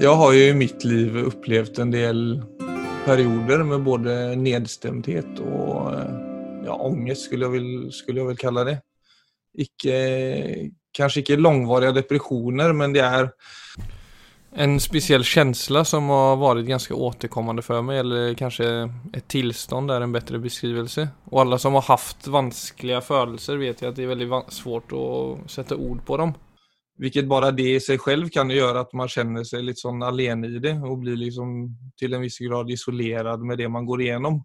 Jag har ju i mitt liv upplevt en del perioder med både nedstämdhet och ja, ångest skulle jag, väl, skulle jag väl kalla det. Ikke, kanskje ikke langvarige depressioner men det er en speciell følelse som har vært ganske återkommende for meg, eller kanskje et tilstand er en bedre beskrivelse. Og alle som har hatt vanskelige følelser, vet jeg at det er veldig svårt å sette ord på dem. Vilket bara det i sig själv kan göra att man känner sig lite sån alene i det och blir liksom till en viss grad isolerad med det man går igenom.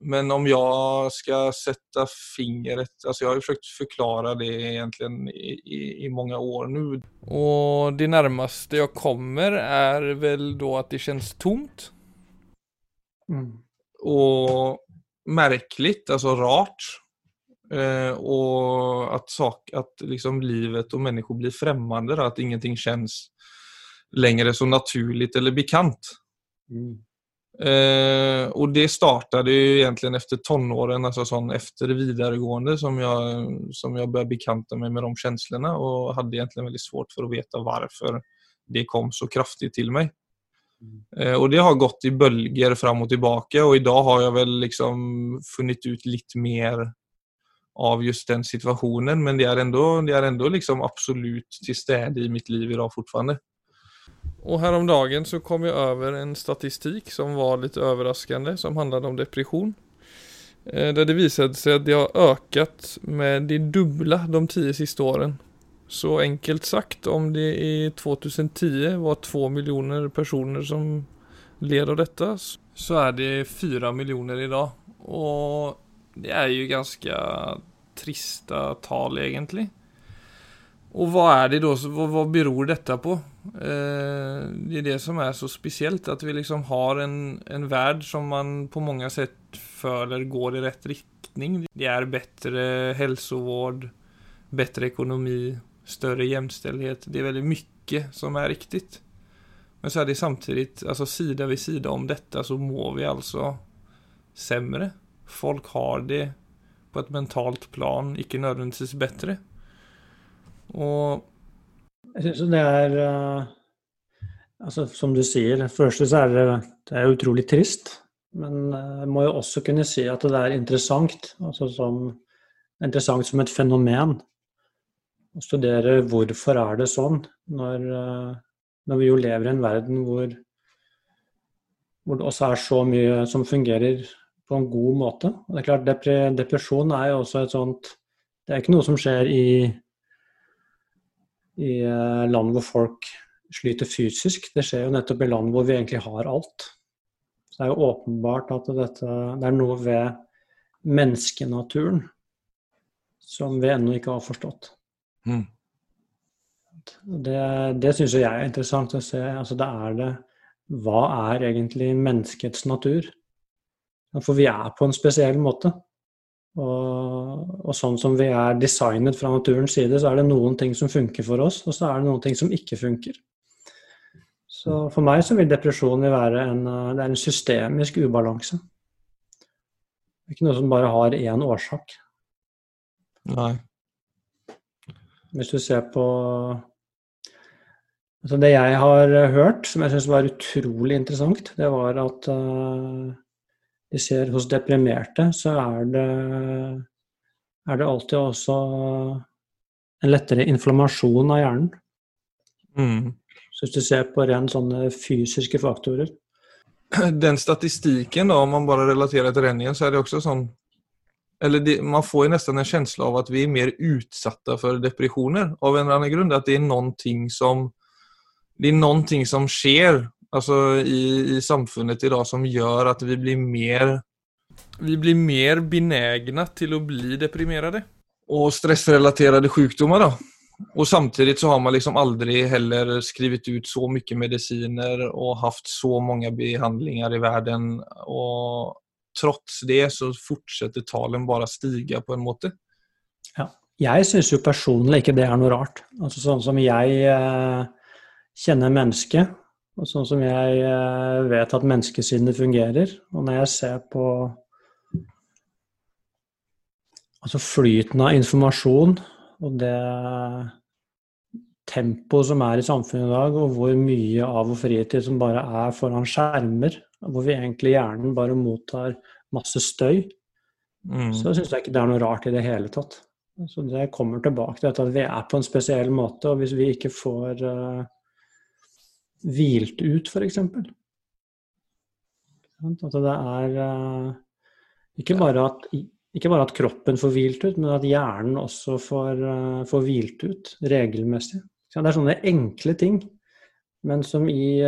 Men om jag ska sätta fingret, alltså jag har ju försökt förklara det egentligen i, i, i, många år nu. Och det närmaste jag kommer är väl då att det känns tomt. Mm. Och märkligt, alltså rart. Eh, och att, sak, att liksom livet och människor blir främmande, då, att ingenting känns längre så naturligt eller bekant. Mm. Eh, och det startade ju egentligen efter tonåren, alltså sån efter videregående som jag, som jag började bekanta mig med de känslorna och hade egentligen väldigt svårt för att veta varför det kom så kraftigt till mig. Mm. Eh, och det har gått i bölger fram och tillbaka och idag har jag väl liksom funnit ut lite mer av just den situationen men det är ändå, det är ändå liksom absolut till stede i mitt liv idag fortfarande. Och häromdagen så kom jag över en statistik som var lite överraskande som handlade om depression. Eh, där det visade sig att det har ökat med det dubbla de tio sista åren. Så enkelt sagt, om det i 2010 var två miljoner personer som led av detta så är det fyra miljoner idag. Och det er jo ganske trista tal egentlig. Og hva er det da, hva, hva beror dette på? Eh, det er det som er så spesielt, at vi liksom har en, en värld som man på mange sett føler går i rett riktning. Det er bedre helsevård, bedre ekonomi, større jämställdhet. Det er veldig mye som er riktig. Men så er det samtidig, altså sida ved sida om dette, så må vi altså sämre. Folk har det på et mentalt plan, ikke nødvendigvis bedre. Og Jeg syns det er uh, altså Som du sier, først så er det, det er utrolig trist. Men eh, jeg må jo også kunne si at det er interessant. Altså som, interessant som et fenomen. Å studere hvorfor er det sånn, når, uh, når vi jo lever i en verden hvor, hvor det også er så mye som fungerer på en god måte. Og det er klart, Depresjon er jo også et sånt Det er ikke noe som skjer i i eh, land hvor folk sliter fysisk. Det skjer jo nettopp i land hvor vi egentlig har alt. Så det er jo åpenbart at dette, det er noe ved menneskenaturen som vi ennå ikke har forstått. Mm. Det, det syns jeg er interessant å se. Altså, det er det Hva er egentlig menneskets natur? For vi er på en spesiell måte. Og, og, sånn som vi er designet fra naturens side, så er det noen ting som funker for oss, og så er det noen ting som ikke funker. Så for meg så vil depresjon være en, det er en systemisk ubalanse. Ikke noe som bare har én årsak. Nei. Hvis du ser på altså Det jeg har hørt, som jeg syns var utrolig interessant, det var at uh, vi ser hos deprimerte, så er det, er det alltid også en lettere inflammasjon av hjernen. Mm. Så hvis du ser på rent sånne fysiske faktorer. Den statistiken, da, om man bare relaterer til den igjen, så er det også sånn eller det, Man får jo nesten en følelse av at vi er mer utsatte for depresjoner av en eller annen grunn. At det er noe som det er noe som skjer altså, i, i samfunnet i dag som gjør at vi blir mer Vi blir mer benägna til å bli deprimerte. Og stressrelaterte sykdommer, da. Og samtidig så har man liksom aldri heller skrevet ut så mye medisiner og haft så mange behandlinger i verden. Og trots det så fortsetter talen bare å stige på en måte. Ja. Jeg syns jo personlig ikke det er noe rart. Altså Sånn som jeg eh, kjenner mennesket, og sånn som jeg eh, vet at menneskesinnet fungerer, og når jeg ser på altså flyten av informasjon og det tempoet som er i samfunnet i dag, og hvor mye av vår fritid som bare er foran skjermer, hvor vi egentlig hjernen bare mottar masse støy, mm. så syns jeg ikke det er noe rart i det hele tatt. Så det kommer tilbake til dette at vi er på en spesiell måte, og hvis vi ikke får uh, hvilt ut, f.eks. At det er uh, ikke, bare at, ikke bare at kroppen får hvilt ut, men at hjernen også får, uh, får hvilt ut regelmessig. Det er sånne enkle ting, men som i,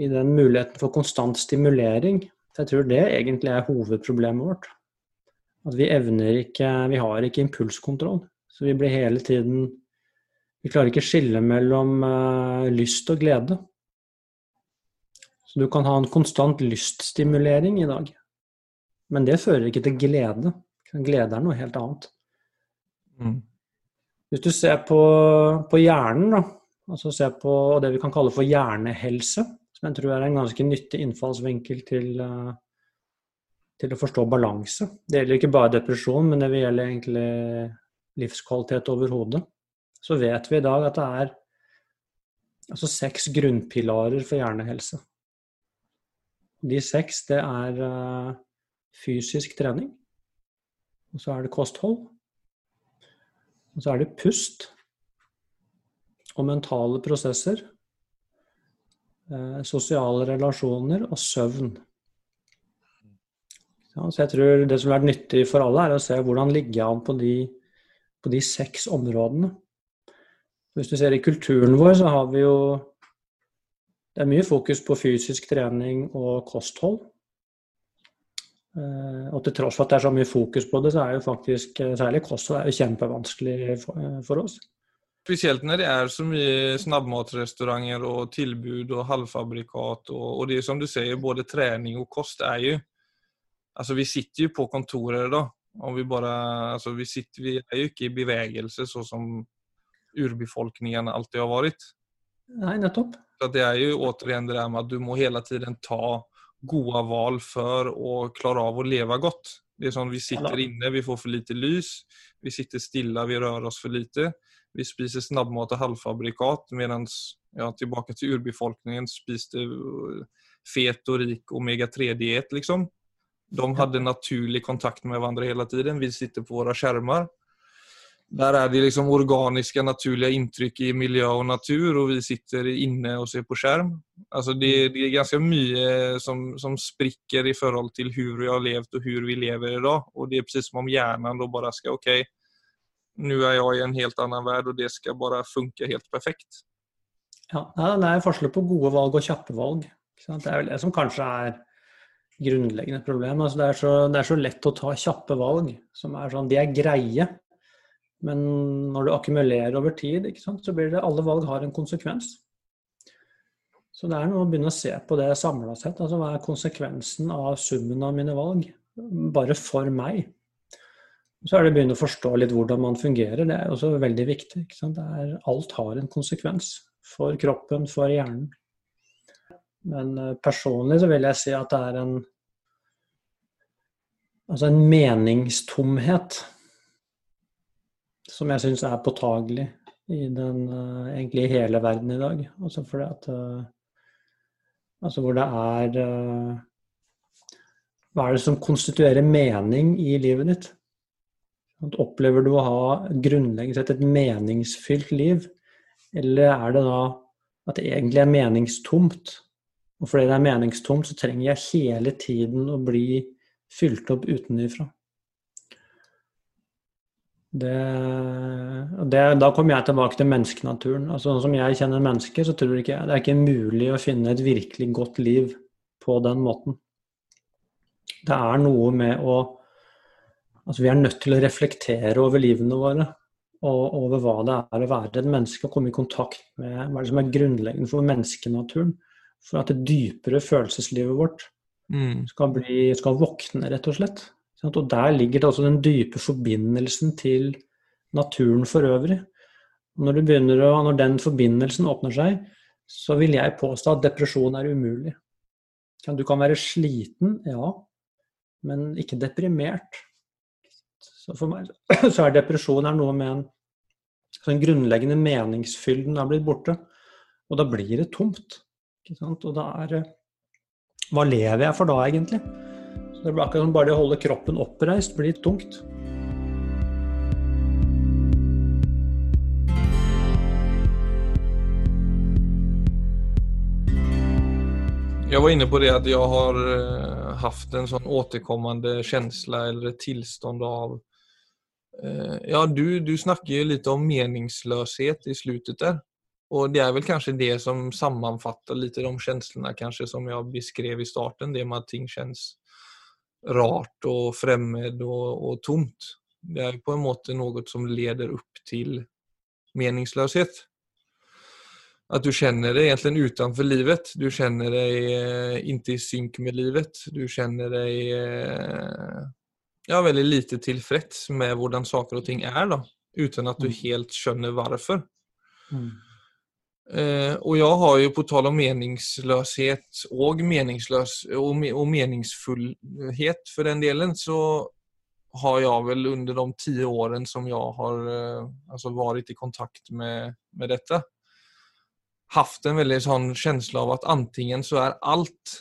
i den muligheten for konstant stimulering Jeg tror det egentlig er hovedproblemet vårt. At vi evner ikke Vi har ikke impulskontroll. Så vi blir hele tiden Vi klarer ikke å skille mellom uh, lyst og glede. Så du kan ha en konstant lyststimulering i dag. Men det fører ikke til glede. Glede er noe helt annet. Mm. Hvis du ser på, på hjernen, da, altså ser på det vi kan kalle for hjernehelse, som jeg tror er en ganske nyttig innfallsvinkel til, uh, til å forstå balanse. Det gjelder ikke bare depresjon, men det gjelder egentlig livskvalitet overhodet. Så vet vi i dag at det er altså seks grunnpilarer for hjernehelse. De seks, det er uh, fysisk trening. Og så er det kosthold. Og så er det pust. Og mentale prosesser. Uh, sosiale relasjoner og søvn. Ja, så jeg tror Det som har vært nyttig for alle, er å se hvordan ligger jeg an på de, på de seks områdene. Hvis du ser i kulturen vår, så har vi jo Det er mye fokus på fysisk trening og kosthold. Eh, og til tross for at det er så mye fokus på det, så er jo faktisk eh, særlig kosthold er jo kjempevanskelig for, eh, oss. Spesielt når det er så mye snabbmatrestauranter og tilbud og halvfabrikat. Og, og det som du sier, både trening og kost er jo Altså, vi sitter jo på kontoret da. Om vi bare Altså, vi, sitter, vi er jo ikke i bevegelse sånn som urbefolkningen alltid har vært. Nei, nettopp. Så det er jo återigen det der med at du må hele tiden ta gode val for å klare av å leve godt. Det er sånn vi sitter inne, vi får for lite lys, vi sitter stille, vi rører oss for lite. Vi spiser snabbmat og halvfabrikat medan, ja, tilbake til urbefolkningen, spiste fet og rik omega-3-diet liksom. De hadde naturlig kontakt med hverandre hele tiden. Vi sitter på våre skjermer. Der er det liksom organiske, naturlige inntrykk i miljø og natur, og vi sitter inne og ser på skjerm. Altså det, mm. det er ganske mye som, som sprikker i forhold til hvordan vi har levd og hvordan vi lever i dag. Og det er akkurat som om hjernen bare skal OK, nå er jeg i en helt annen verden, og det skal bare funke helt perfekt. Ja, Det er forskjell på gode valg og kjappe valg. Det er vel det som kanskje er grunnleggende problem. Altså det, er så, det, er så, lett å ta kjappe valg. som er sånn, De er greie, men når du akkumulerer over tid, sant, så blir det alle valg har en konsekvens. Så det er noe å begynne å se på det samla sett. altså Hva er konsekvensen av summen av mine valg? Bare for meg. Så er det å begynne å forstå litt hvordan man fungerer. Det er også veldig viktig. Er, alt har en konsekvens. For kroppen, for hjernen. Men eh, personlig så vil jeg si at det er en Altså en meningstomhet som jeg syns er påtagelig i den uh, egentlig hele verden i dag. Altså fordi at uh, Altså hvor det er uh, Hva er det som konstituerer mening i livet ditt? At opplever du å ha grunnleggende sett et meningsfylt liv, eller er det da at det egentlig er meningstomt? Og fordi det er meningstomt, så trenger jeg hele tiden å bli fylt opp utenfra. Det, det, da kommer jeg tilbake til menneskenaturen. Altså, sånn som jeg kjenner mennesker, så tror ikke jeg det er ikke mulig å finne et virkelig godt liv på den måten. Det er noe med å Altså, vi er nødt til å reflektere over livene våre og over hva det er å være et menneske og komme i kontakt med hva det som er grunnleggende for menneskenaturen for at det dypere følelseslivet vårt mm. skal, bli, skal, våkne, rett og slett. Og der ligger det også den dype forbindelsen til naturen for øvrig. Når, å, når den forbindelsen åpner seg, så vil jeg påstå at depresjon er umulig. Du kan være sliten, ja, men ikke deprimert. Så for meg så er depresjon er noe med en sånn grunnleggende meningsfylden er blitt borte. Og da blir det tomt. Og da er Hva lever jeg for da, egentlig? Det blir akkurat som bare det å holde kroppen oppreist blir tungt. Jag var inne på det att jag har eh, haft en sånn återkommande känsla eller tillstånd av eh, Ja, du, du snakker jo litt om meningsløshet i slutet der. Og det er vel kanskje det som sammanfattar lite de känslorna kanske som jeg beskrev i starten. Det med at ting känns rart og fremmed og, og tomt. Det er på en måte noe som leder opp til meningsløshet. At du kjenner deg egentlig utenfor livet. Du kjenner deg eh, ikke i synk med livet. Du kjenner deg eh, ja, veldig lite tilfreds med hvordan saker og ting er, da, uten at du mm. helt skjønner hvorfor. Mm. Eh, og jeg har jo på tale om meningsløshet og, meningsløs, og, og meningsfullhet for den delen, så har jeg vel under de ti årene som jeg har eh, altså vært i kontakt med, med dette, haft en veldig sånn känsla av at antingen så er alt,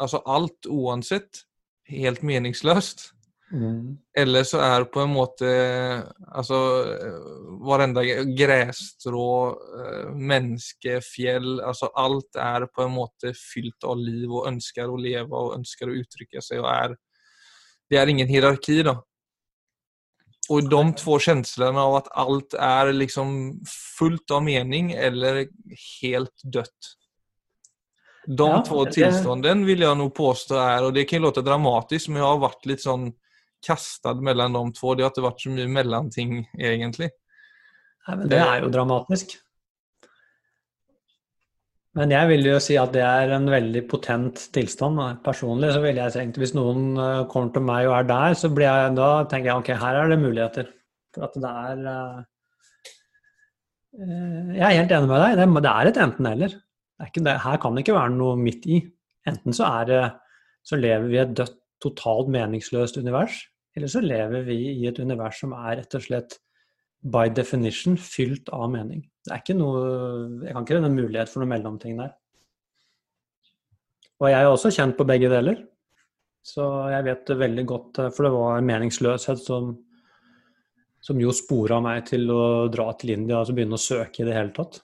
altså alt uansett, helt meningsløst. Mm. Eller så er på en måte altså varenda grässtrå, eh, menneske, fjell, altså alt er på en måte fylt av liv og ønsker å leve og ønsker å uttrykke seg. og er Det er ingen hierarki, da. Og de två følelsene av at alt er liksom fullt av mening eller helt dødt. De ja, två tilstandene vil jeg nå påstå er, og det kan låte dramatisk, men jeg har vært litt sånn kastet mellom de två. Det har ikke vært så mye mellomting, egentlig. Nei, men det er jo dramatisk. Men jeg vil jo si at det er en veldig potent tilstand. Personlig så vil jeg tenkt hvis noen eh, kommer til meg og er der, så blir jeg, da tenker jeg ok, her er det muligheter. For at det er uh, Jeg er helt enig med deg. Det er et enten-eller. Her kan det ikke være noe midt i. Enten så, det, så lever vi i et dødt, totalt meningsløst univers, eller så lever vi i et univers som er rett og slett by definition fylt av mening. Det er ikke noe Jeg kan ikke ha en mulighet for noe mellomting der. Og jeg er også kjent på begge deler. Så jeg vet veldig godt For det var meningsløshet som, som jo spora meg til å dra til India og altså begynne å søke i det hele tatt.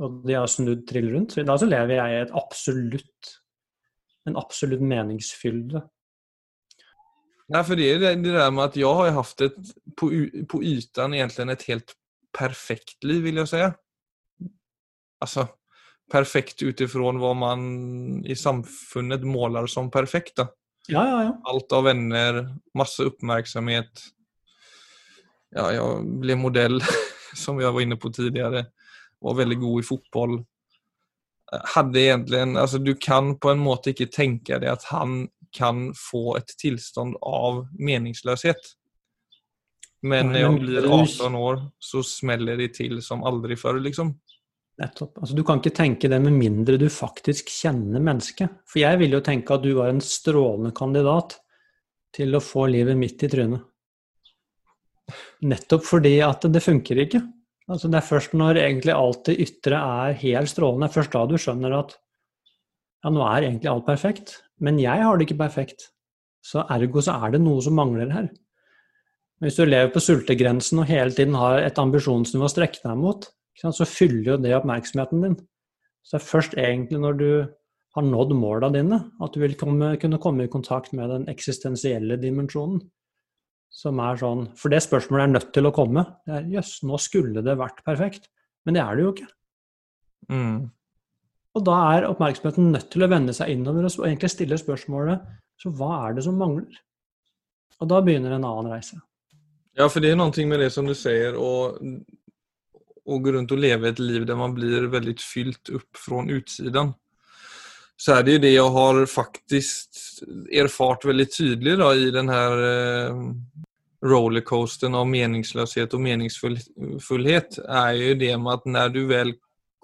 Og de har snudd trill rundt. Så I så lever jeg i et absolutt en absolutt meningsfylde Nei, for det er det, det der med at jeg har hatt et på, på ytan egentlig et helt perfekt liv, vil jeg si. Altså perfekt ut ifra hva man i samfunnet måler som perfekt. da. Ja, ja, ja. Alt av venner, masse oppmerksomhet. Ja, jeg ble modell, som jeg var inne på tidligere. Var veldig god i fotball. Hadde egentlig altså Du kan på en måte ikke tenke deg at han kan få et tilstand av meningsløshet. Men når jeg blir 18 år, så smeller det til som aldri før, liksom. Nettopp. Altså, du kan ikke tenke det med mindre du faktisk kjenner mennesket. For jeg vil jo tenke at du var en strålende kandidat til å få livet midt i trynet. Nettopp fordi at det funker ikke. Altså, det er først når egentlig alt det ytre er helt strålende, først da du skjønner at ja, nå er egentlig alt perfekt. Men jeg har det ikke perfekt. Så ergo så er det noe som mangler her. Hvis du lever på sultegrensen og hele tiden har et ambisjonsnivå å strekke deg mot, så fyller jo det oppmerksomheten din. Så det er først egentlig når du har nådd måla dine, at du vil komme, kunne komme i kontakt med den eksistensielle dimensjonen. Som er sånn For det spørsmålet er nødt til å komme. Det er jøss, nå skulle det vært perfekt. Men det er det jo ikke. Mm. Og da er oppmerksomheten nødt til å vende seg innover og egentlig stille spørsmålet så hva er det som mangler? Og da begynner en annen reise. Ja, for det er noe med det som du sier, å, gå rundt og leve et liv der man blir veldig fylt opp fra utsiden. Så er det jo det jeg har faktisk erfart veldig tydelig da, i den her eh, rollercoasteren av meningsløshet og meningsfullhet, er jo det med at når du vel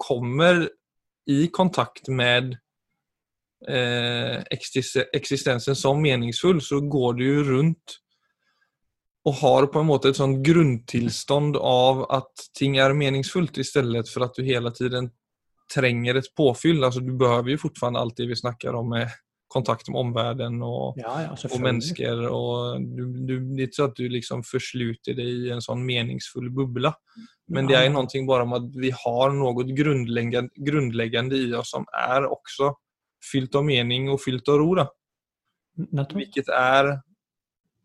kommer i kontakt med eh, eksistensen som meningsfull, så går du jo rundt og har på en måte et sånt grunntilstand av at ting er meningsfullt, i stedet for at du hele tiden trenger et påfyll. Altså, du behøver jo fortsatt alt det vi snakker om med kontakt med omverdenen og, Ja, ja, og selvfølgelig. mennesker. Og du, du, det er ikke så at du liksom forsluter det i en sånn meningsfull bubbla. Men det er noe bare om at vi har noe grunnleggende, grunnleggende i oss som er også fylt av mening og fylt av ro. Vilket är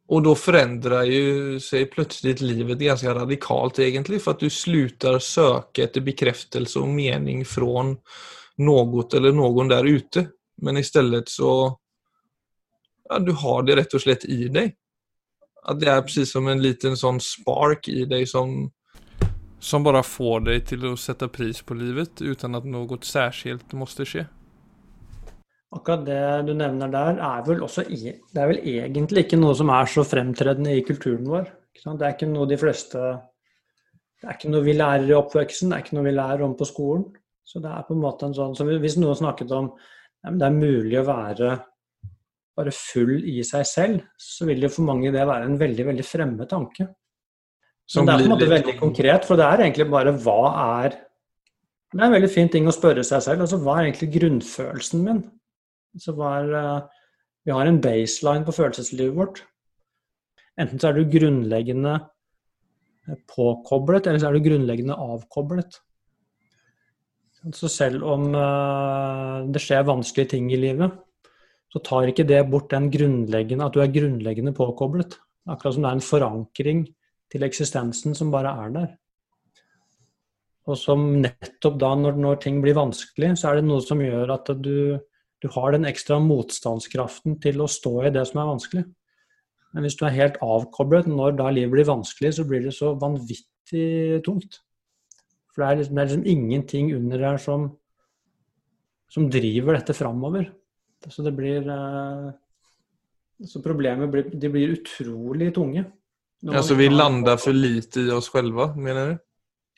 och då förändrar ju sig plötsligt livet ganska radikalt egentlig för att du slutar söka etter bekräftelse och mening från något eller någon där ute. Men istället så ja, du har det rett og slett i deg. At det er precis som en liten sånn spark i deg som som bare får deg til å sette pris på livet uten at noe særskilt måtte skje. Akkurat det du nevner der, er vel også i, Det er vel egentlig ikke noe som er så fremtredende i kulturen vår. Ikke sant? Det er ikke noe de fleste Det er ikke noe vi lærer i oppveksten, det er ikke noe vi lærer om på skolen. Så det er på en måte en sånn så Hvis noen snakket om det er mulig å være bare full i seg selv, så vil det for mange det være en veldig, veldig fremmed tanke. Så det er på en måte veldig konkret, for det er egentlig bare hva er Det er en veldig fin ting å spørre seg selv. altså Hva er egentlig grunnfølelsen min? Altså, hva er, eh, vi har en baseline på følelseslivet vårt. Enten så er du grunnleggende påkoblet, eller så er du grunnleggende avkoblet. Så selv om eh, det skjer vanskelige ting i livet, så tar ikke det bort den grunnleggende, at du er grunnleggende påkoblet. Akkurat som det er en forankring til eksistensen som bare er der. Og som nettopp da, når, når ting blir vanskelig, så er det noe som gjør at du, du har den ekstra motstandskraften til å stå i det som er vanskelig. Men hvis du er helt avkoblet når da livet blir vanskelig, så blir det så vanvittig tungt. For det er liksom, det er liksom ingenting under der som, som driver dette framover. Så det blir eh, Så problemet blir, de blir utrolig tunge. Ja, Altså vi lander for lite i oss selv, mener du?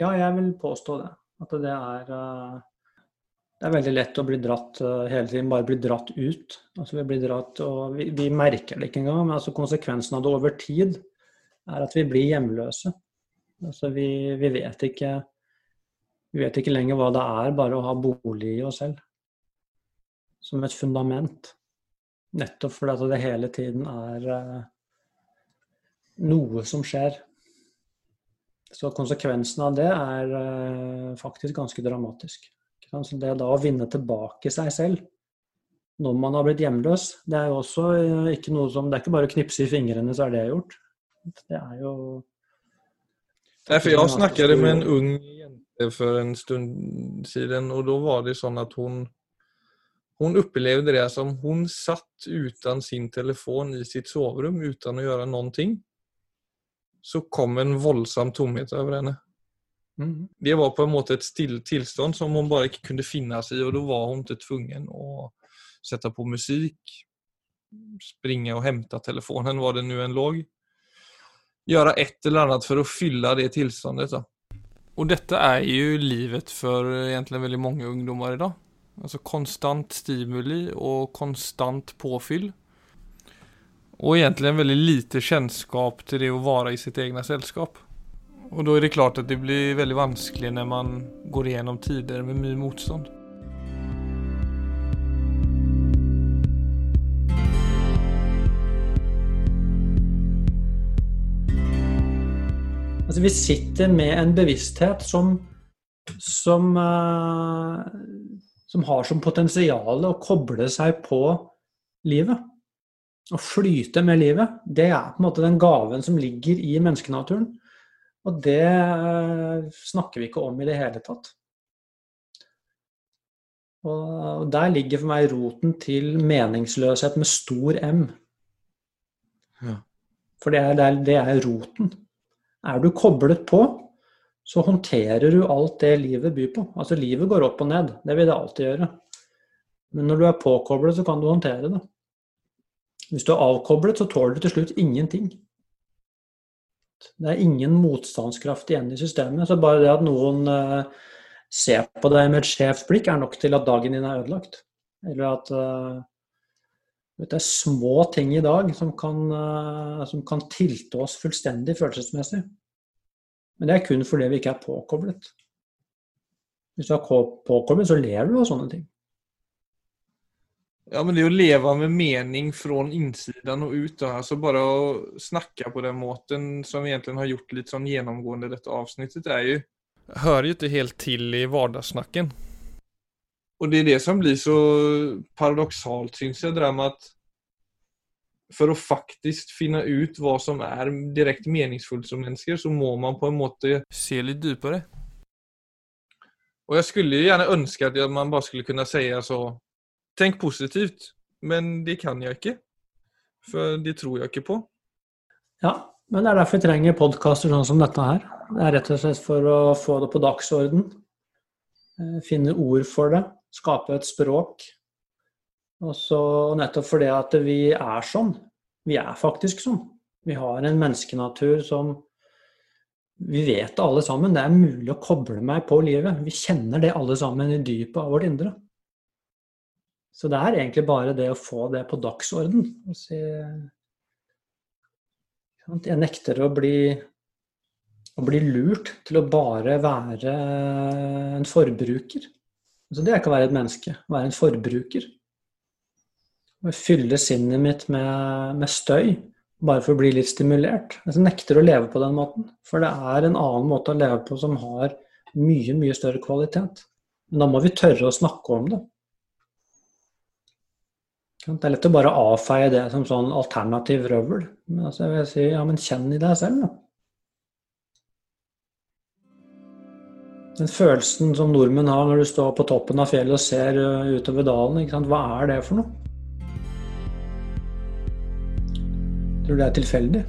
Ja, jeg vil påstå det. At det er eh, Det er veldig lett å bli dratt eh, hele tiden, bare bli dratt ut. Altså vi blir dratt, og vi, vi merker det ikke engang, men altså konsekvensen av det over tid er at vi blir hjemløse. Altså vi, vi vet ikke Vi vet ikke lenger hva det er bare å ha bolig i oss selv. Som et fundament. Nettopp fordi det hele tiden er eh, noe som skjer. Så konsekvensen av det er eh, faktisk ganske dramatisk. Så det da å vinne tilbake seg selv når man har blitt hjemløs, det er jo også eh, ikke noe som Det er ikke bare å knipse i fingrene, så er det gjort. Det er jo Nej, for jeg snackade med en ung för en stund siden och då var det sånn at hun hon upplevde det som hun satt utan sin telefon i sitt sovrum utan å gjøre någonting. Så kom en voldsom tomhet over henne. Mm. Det var på en måte et still tilstand som hun bare ikke kunne seg i og da var hun ikke tvungen å sette på musikk, springe og hente telefonen var det nu en låg. Gjøre et eller annet for å fylle det tilståndet. Da. Og dette er jo livet for egentlig veldig mange ungdommer i dag. Altså konstant stimuli og konstant påfyll. Og egentlig veldig lite kjennskap til det å være i sitt eget selskap. Og da er det klart at det blir veldig vanskelig når man går igjennom tider med mye motstand. Altså, vi sitter med en bevissthet som, som, uh, som har som potensial å koble seg på livet. Å flyte med livet. Det er på en måte den gaven som ligger i menneskenaturen. Og det uh, snakker vi ikke om i det hele tatt. Og der ligger for meg roten til meningsløshet med stor M. Ja. For det er, det er, det er roten. Er du koblet på, så håndterer du alt det livet byr på. Altså livet går opp og ned, det vil det alltid gjøre. Men når du er påkoblet, så kan du håndtere det. Hvis du er avkoblet, så tåler du til slutt ingenting. Det er ingen motstandskraft igjen i systemet. Så bare det at noen eh, ser på deg med et skjevt blikk, er nok til at dagen din er ødelagt. Eller at, eh, Det er små ting i dag som kan, eh, som kan tilte oss fullstendig følelsesmessig. Men det er kun fordi vi ikke er påkoblet. Hvis du er påkoblet, så lever du av sånne ting. Ja, men det å leve med mening fra innsiden og ut, da. altså bare å snakke på den måten som vi egentlig har gjort litt sånn gjennomgående dette avsnittet, er jo Hører jo ikke helt til i hverdagssnakken. Og det er det som blir så paradoksalt, syns jeg, det där med at for å faktisk finne ut hva som er direkte meningsfullt som mennesker, så må man på en måte Se litt dypere. Og jeg skulle gjerne ønske at man bare skulle kunne si så Tenk positivt. Men det kan jeg ikke. For det tror jeg ikke på. Ja, men det er derfor vi trenger podkaster sånn som dette her. Det er rett og slett for å få det på dagsorden. Eh, finne ord for det. Skape et språk. Og så nettopp fordi at vi er sånn. Vi er faktisk sånn. Vi har en menneskenatur som Vi vet alle sammen. Det er mulig å koble meg på livet. Vi kjenner det alle sammen i dypet av vårt indre. Så det er egentlig bare det å få det på dagsorden. Jeg nekter å bli, å bli lurt til å bare være en forbruker. Altså det er ikke å være et menneske. Å være en forbruker. Å fylle sinnet mitt med, med, støy bare for å bli litt stimulert. Jeg nekter å leve på den måten. For det er en annen måte å leve på som har mye, mye større kvalitet. Men da må vi tørre å snakke om det. Det er lett å bare avfeie det som sånn alternativ røvel. Men altså jeg vil si, ja, men kjenn i deg selv, da. Den følelsen som nordmenn har når du står på toppen av fjellet og ser uh, utover dalen, hva er det for noe? Tror du det er tilfeldig?